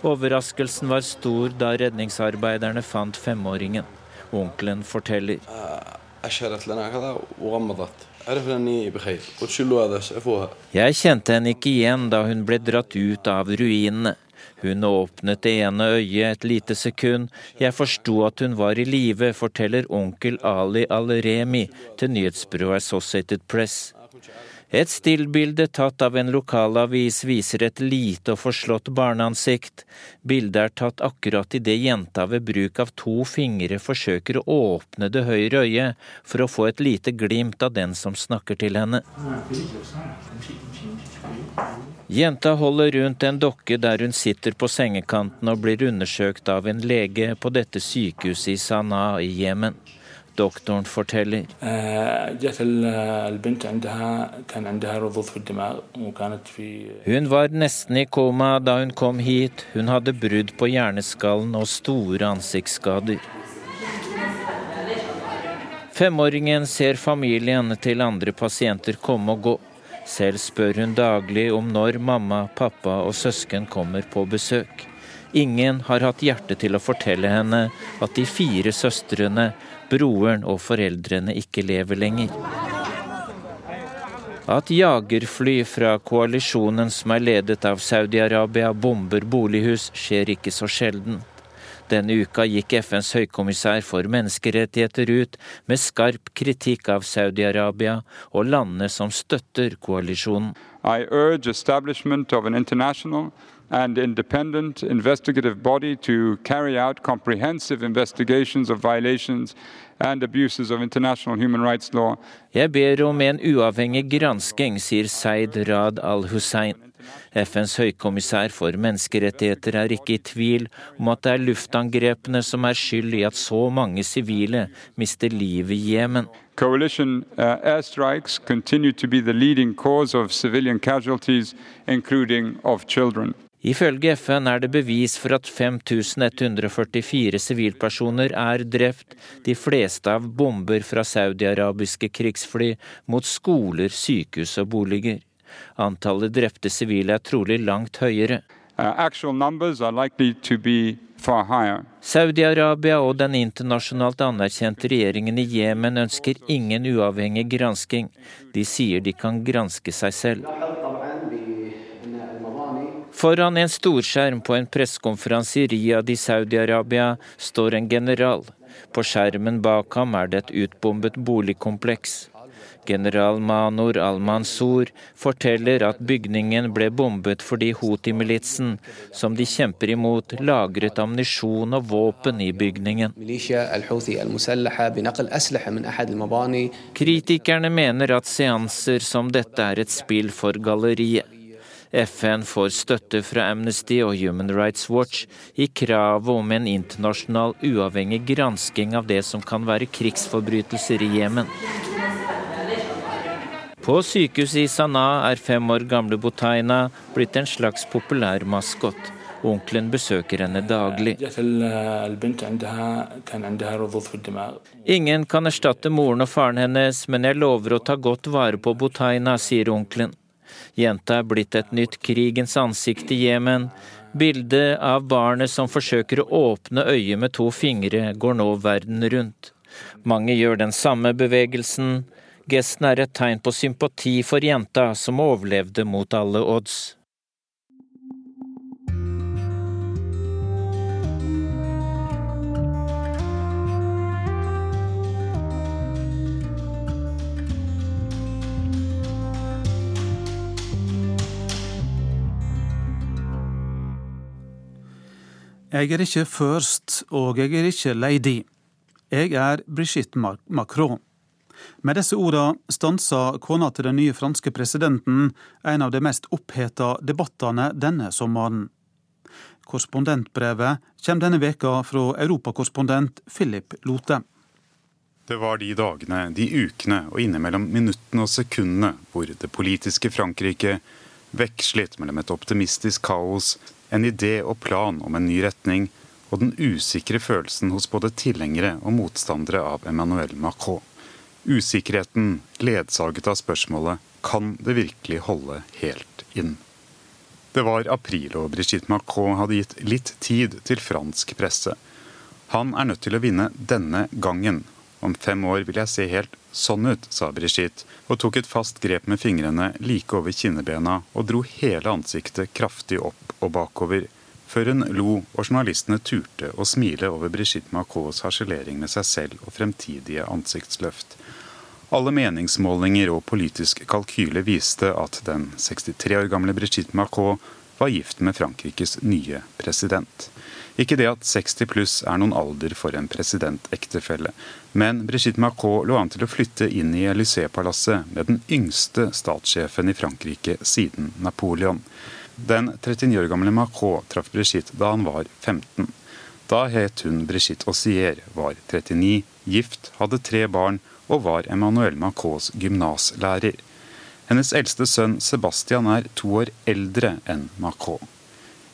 Overraskelsen var stor da redningsarbeiderne fant femåringen. Onkelen forteller. Jeg kjente henne ikke igjen da hun ble dratt ut av ruinene. Hun åpnet det ene øyet et lite sekund. Jeg forsto at hun var i live, forteller onkel Ali Al-Remi til nyhetsbyrået Associated Press. Et stillbilde tatt av en lokalavis viser et lite og forslått barneansikt. Bildet er tatt akkurat idet jenta ved bruk av to fingre forsøker å åpne det høyre øyet for å få et lite glimt av den som snakker til henne. Jenta holder rundt en dokke der hun sitter på sengekanten og blir undersøkt av en lege på dette sykehuset i Sanaa i Jemen. Doktoren forteller. Hun var nesten i koma da hun kom hit. Hun hadde brudd på hjerneskallen og store ansiktsskader. Femåringen ser familien til andre pasienter komme og gå. Selv spør hun daglig om når mamma, pappa og søsken kommer på besøk. Ingen har hatt hjerte til å fortelle henne at de fire søstrene broren og foreldrene ikke lever lenger. At jagerfly fra koalisjonen som er ledet av Saudi-Arabia, bomber bolighus, skjer ikke så sjelden. Denne uka gikk FNs høykommissær for menneskerettigheter ut med skarp kritikk av Saudi-Arabia og landene som støtter koalisjonen. I urge establishment of an international and independent investigative body to carry out comprehensive investigations of violations and abuses of international human rights law. Jeg ber om en uavhengig gransking, sier Seid Rad al-Hussein. FNs høykommissær for menneskerettigheter er ikke i tvil om at det er luftangrepene som er skyld i at så mange sivile mister livet i Jemen. Coalition uh, airstrikes continue to be the leading cause of civilian casualties, including of children. Ifølge FN er det bevis for at 5144 sivilpersoner er drept, de fleste av bomber fra saudiarabiske krigsfly mot skoler, sykehus og boliger. Antallet drepte sivile er trolig langt høyere. Uh, Saudi-Arabia og den internasjonalt anerkjente regjeringen i Jemen ønsker ingen uavhengig gransking. De sier de kan granske seg selv. Foran en storskjerm på en pressekonferanse i Riyadh i Saudi-Arabia står en general. På skjermen bak ham er det et utbombet boligkompleks. General Manor al-Mansour forteller at bygningen ble bombet fordi Houthi-militsen, som de kjemper imot, lagret ammunisjon og våpen i bygningen. Kritikerne mener at seanser som dette er et spill for galleriet. FN får støtte fra Amnesty og Human Rights Watch i kravet om en internasjonal uavhengig gransking av det som kan være krigsforbrytelser i Jemen. På sykehuset i Sanaa er fem år gamle Botaina blitt en slags populær maskot. Onkelen besøker henne daglig. Ingen kan erstatte moren og faren hennes, men jeg lover å ta godt vare på Botaina, sier onkelen. Jenta er blitt et nytt krigens ansikt i Jemen. Bildet av barnet som forsøker å åpne øyet med to fingre, går nå verden rundt. Mange gjør den samme bevegelsen. Gesten er et tegn på sympati for jenta som overlevde mot alle odds.
Jeg er ikke first, og jeg er ikke lady. Jeg er Brigitte Macron. Med disse ordene stansa kona til den nye franske presidenten en av de mest oppheta debattene denne sommeren. Korrespondentbrevet kommer denne veka fra europakorrespondent Philip Lote.
Det var de dagene, de ukene og innimellom minuttene og sekundene hvor det politiske Frankrike vekslet mellom et optimistisk kaos, en idé og plan om en ny retning, og den usikre følelsen hos både tilhengere og motstandere av Emmanuel Macron. Usikkerheten ledsaget av spørsmålet kan det virkelig holde helt inn? Det var april, og Brigitte Macron hadde gitt litt tid til fransk presse. Han er nødt til å vinne denne gangen. Om fem år vil jeg se helt sånn ut, sa Brigitte, og tok et fast grep med fingrene like over kinnebena og dro hele ansiktet kraftig opp og bakover før hun lo og journalistene turte å smile over Brigitte Macrons harselering med seg selv og fremtidige ansiktsløft. Alle meningsmålinger og politisk kalkyle viste at den 63 år gamle Brigitte Macron var gift med Frankrikes nye president. Ikke det at 60 pluss er noen alder for en presidentektefelle, men Brigitte Macron lå an til å flytte inn i Élysée-palasset med den yngste statssjefen i Frankrike siden Napoleon. Den 39 år gamle Macron traff Brigitte da han var 15. Da het hun Brigitte Aussier, var 39, gift, hadde tre barn og var Emmanuel Macrons gymnaslærer. Hennes eldste sønn Sebastian er to år eldre enn Macron.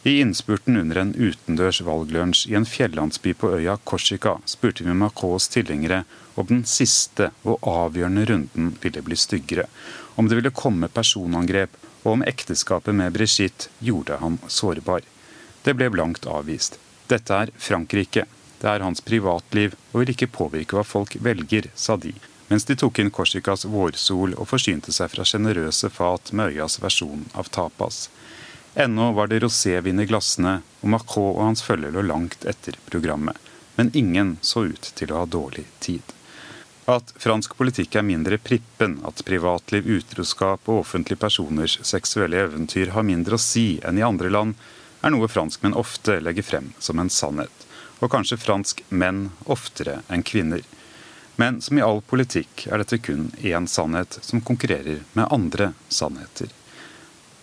I innspurten under en utendørs valglunsj i en fjellandsby på øya Korsika spurte vi Macrons tilhengere om den siste og avgjørende runden ville bli styggere, om det ville komme personangrep og om ekteskapet med Brigitte gjorde han sårbar. Det ble blankt avvist. Dette er Frankrike. Det er hans privatliv og vil ikke påvirke hva folk velger, sa de, mens de tok inn Korsikas vårsol og forsynte seg fra sjenerøse fat med øyas versjon av tapas. Ennå var det rosévin i glassene, og Macron og hans følge lå langt etter programmet. Men ingen så ut til å ha dårlig tid. At fransk politikk er mindre prippen, at privatliv, utroskap og offentlige personers seksuelle eventyr har mindre å si enn i andre land, er noe franskmenn ofte legger frem som en sannhet. Og kanskje fransk menn oftere enn kvinner. Men som i all politikk er dette kun én sannhet som konkurrerer med andre sannheter.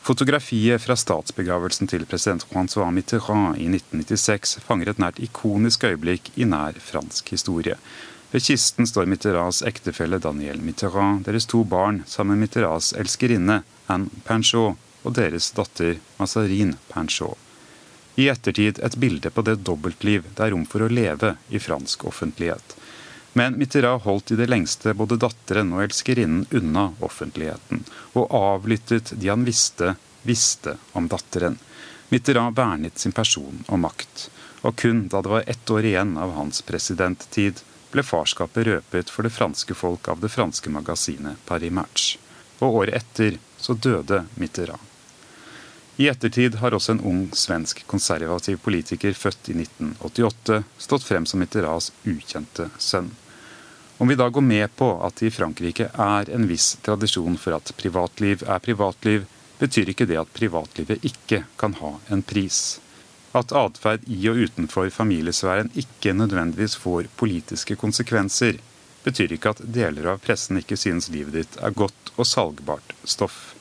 Fotografiet fra statsbegravelsen til president Francois Mitterrand i 1996 fanger et nært ikonisk øyeblikk i nær fransk historie. Ved kisten står Mitterrands ektefelle Daniel Mitterrand, deres to barn, sammen med Mitterrands elskerinne Anne Panchot og deres datter Mazarin Panchot. I ettertid et bilde på det dobbeltliv det er rom for å leve i fransk offentlighet. Men Mitterrand holdt i det lengste både datteren og elskerinnen unna offentligheten, og avlyttet de han visste, visste om datteren. Mitterrand vernet sin person og makt. Og kun da det var ett år igjen av hans presidenttid, ble farskapet røpet for det franske folk av det franske magasinet Paris Match. Og året etter så døde Mitterrand. I ettertid har også en ung svensk konservativ politiker født i 1988 stått frem som Mitterrands ukjente sønn. Om vi da går med på at det i Frankrike er en viss tradisjon for at privatliv er privatliv, betyr ikke det at privatlivet ikke kan ha en pris. At atferd i og utenfor familiesfæren ikke nødvendigvis får politiske konsekvenser, betyr ikke at deler av pressen ikke synes livet ditt er godt og salgbart stoff.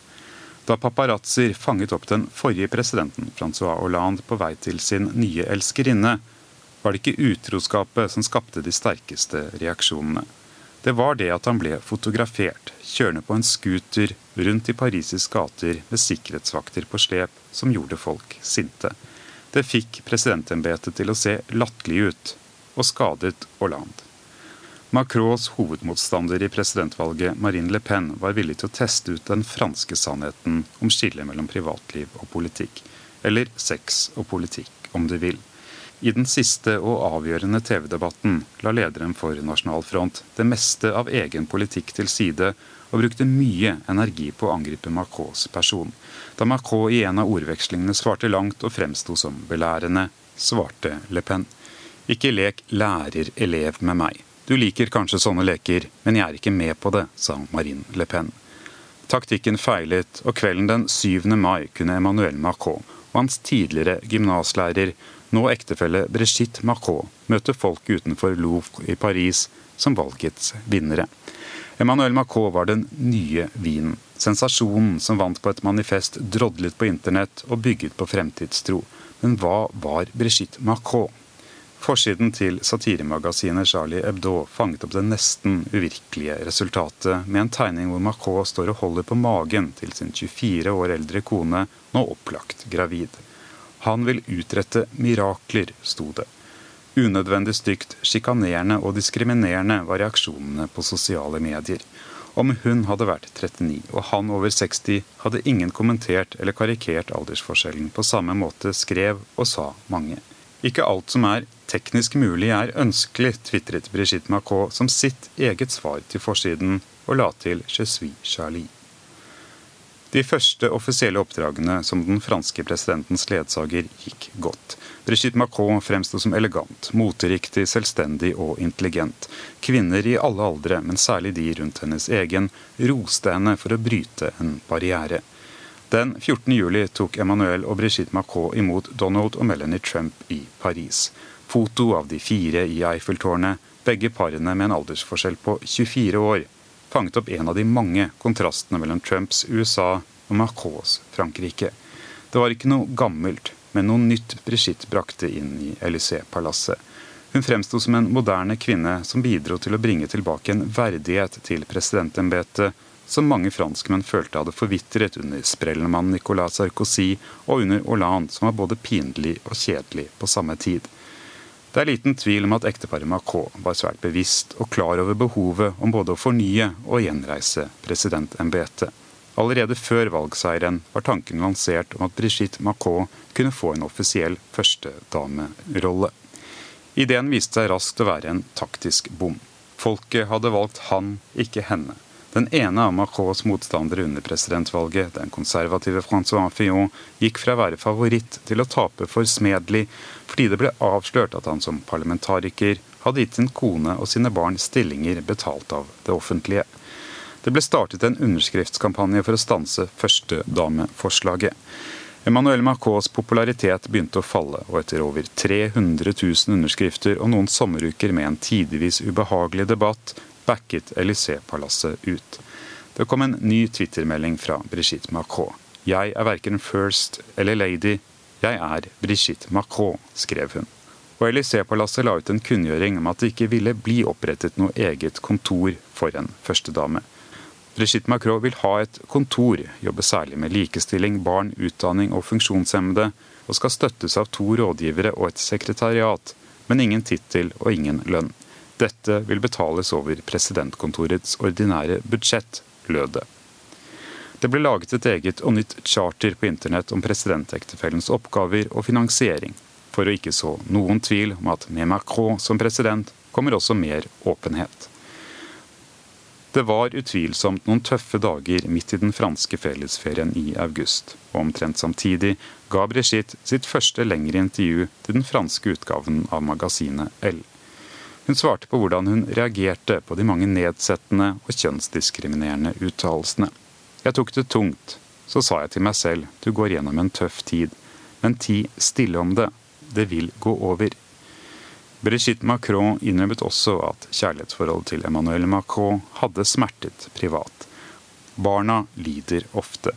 Da paparazzoer fanget opp den forrige presidenten, Francois Hollande, på vei til sin nye elskerinne, var det ikke utroskapet som skapte de sterkeste reaksjonene. Det var det at han ble fotografert, kjørende på en scooter rundt i Parises gater med sikkerhetsvakter på slep, som gjorde folk sinte. Det fikk presidentembetet til å se latterlig ut, og skadet Hollande. Macrons hovedmotstander i presidentvalget, Marine Le Pen, var villig til å teste ut den franske sannheten om skillet mellom privatliv og politikk. Eller sex og politikk, om du vil. I den siste og avgjørende TV-debatten la lederen for Nasjonal Front det meste av egen politikk til side og brukte mye energi på å angripe Macrons person. Da Macron i en av ordvekslingene svarte langt og fremsto som belærende, svarte Le Pen. Ikke lek lærer-elev med meg. Du liker kanskje sånne leker, men jeg er ikke med på det, sa Marine Le Pen. Taktikken feilet, og kvelden den 7. mai kunne Emmanuel Macron og hans tidligere gymnaslærer, nå ektefelle Brigitte Macron, møtte folk utenfor Louvre i Paris som valgets vinnere. Emmanuel Macron var den nye vinen. Sensasjonen som vant på et manifest drodlet på internett og bygget på fremtidstro. Men hva var Brigitte Macron? Forsiden til satiremagasinet Charlie Hebdo fanget opp det nesten uvirkelige resultatet, med en tegning hvor Macron står og holder på magen til sin 24 år eldre kone, nå opplagt gravid. Han vil utrette mirakler, sto det. Unødvendig stygt, sjikanerende og diskriminerende var reaksjonene på sosiale medier. Om hun hadde vært 39 og han over 60, hadde ingen kommentert eller karikert aldersforskjellen. På samme måte skrev og sa mange. Ikke alt som er teknisk mulig er ønskelig, tvitret Brigitte Macron som sitt eget svar til forsiden, og la til 'Je suis Charlie'. De første offisielle oppdragene som den franske presidentens ledsager gikk godt. Brigitte Macron fremsto som elegant, moteriktig, selvstendig og intelligent. Kvinner i alle aldre, men særlig de rundt hennes egen, roste henne for å bryte en barriere. Den 14. juli tok Emmanuel og Brigitte Macron imot Donald og Melanie Trump i Paris. Foto av de fire i Eiffeltårnet, begge parene med en aldersforskjell på 24 år, fanget opp en av de mange kontrastene mellom Trumps USA og Macrons Frankrike. Det var ikke noe gammelt, men noe nytt Brigitte brakte inn i Élysée-palasset. Hun fremsto som en moderne kvinne som bidro til å bringe tilbake en verdighet til presidentembetet som mange franskmenn følte hadde forvitret under sprellemannen Nicolas Sarkozy og under Hollande, som var både pinlig og kjedelig på samme tid. Det er liten tvil om at ekteparet Macron var svært bevisst og klar over behovet om både å fornye og gjenreise presidentembetet. Allerede før valgseieren var tanken lansert om at Brigitte Macron kunne få en offisiell førstedamerolle. Ideen viste seg raskt å være en taktisk bom. Folket hadde valgt han, ikke henne. Den ene av Macrons motstandere under presidentvalget, den konservative Francois Fillon, gikk fra å være favoritt til å tape for Smedley fordi det ble avslørt at han som parlamentariker hadde gitt sin kone og sine barn stillinger betalt av det offentlige. Det ble startet en underskriftskampanje for å stanse førstedameforslaget. Emmanuel Macrons popularitet begynte å falle, og etter over 300 000 underskrifter og noen sommeruker med en tidvis ubehagelig debatt, backet Élysée-palasset ut. Det kom en ny twittermelding fra Brigitte Macron. Jeg er verken first eller lady, jeg er Brigitte Macron, skrev hun. Og Élysée-palasset la ut en kunngjøring om at det ikke ville bli opprettet noe eget kontor for en førstedame. Brigitte Macron vil ha et kontor, jobbe særlig med likestilling, barn, utdanning og funksjonshemmede, og skal støttes av to rådgivere og et sekretariat, men ingen tittel og ingen lønn. Dette vil betales over presidentkontorets ordinære budsjett, lød det. Det ble laget et eget og nytt charter på internett om presidentektefellens oppgaver og finansiering. For å ikke så noen tvil om at med Macron som president kommer også mer åpenhet. Det var utvilsomt noen tøffe dager midt i den franske fellesferien i august. Og omtrent samtidig ga Brigitte sitt første lengre intervju til den franske utgaven av magasinet L. Hun svarte på hvordan hun reagerte på de mange nedsettende og kjønnsdiskriminerende uttalelsene. Jeg tok det tungt. Så sa jeg til meg selv du går gjennom en tøff tid, men ti stille om det. Det vil gå over. Brigitte Macron innrømmet også at kjærlighetsforholdet til Emmanuel Macron hadde smertet privat. Barna lider ofte.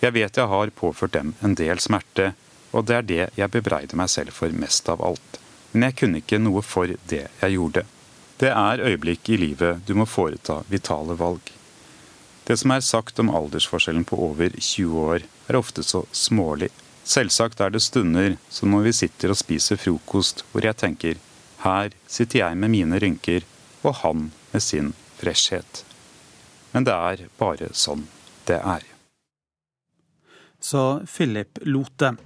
Jeg vet jeg har påført dem en del smerte, og det er det jeg bebreider meg selv for mest av alt. Men jeg kunne ikke noe for det jeg gjorde. Det er øyeblikk i livet du må foreta vitale valg. Det som er sagt om aldersforskjellen på over 20 år, er ofte så smålig. Selvsagt er det stunder som når vi sitter og spiser frokost, hvor jeg tenker her sitter jeg med mine rynker, og han med sin freshhet. Men det er bare sånn det er.
Så Philip Lote.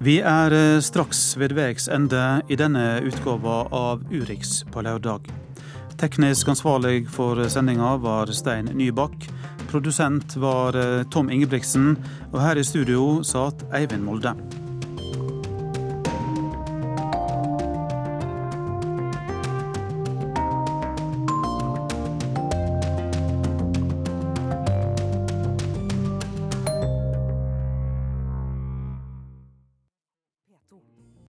Vi er eh, straks ved veis ende i denne utgåva av Urix på lørdag. Teknisk ansvarlig for sendinga var Stein Nybakk. Produsent var eh, Tom Ingebrigtsen, og her i studio satt Eivind Molde.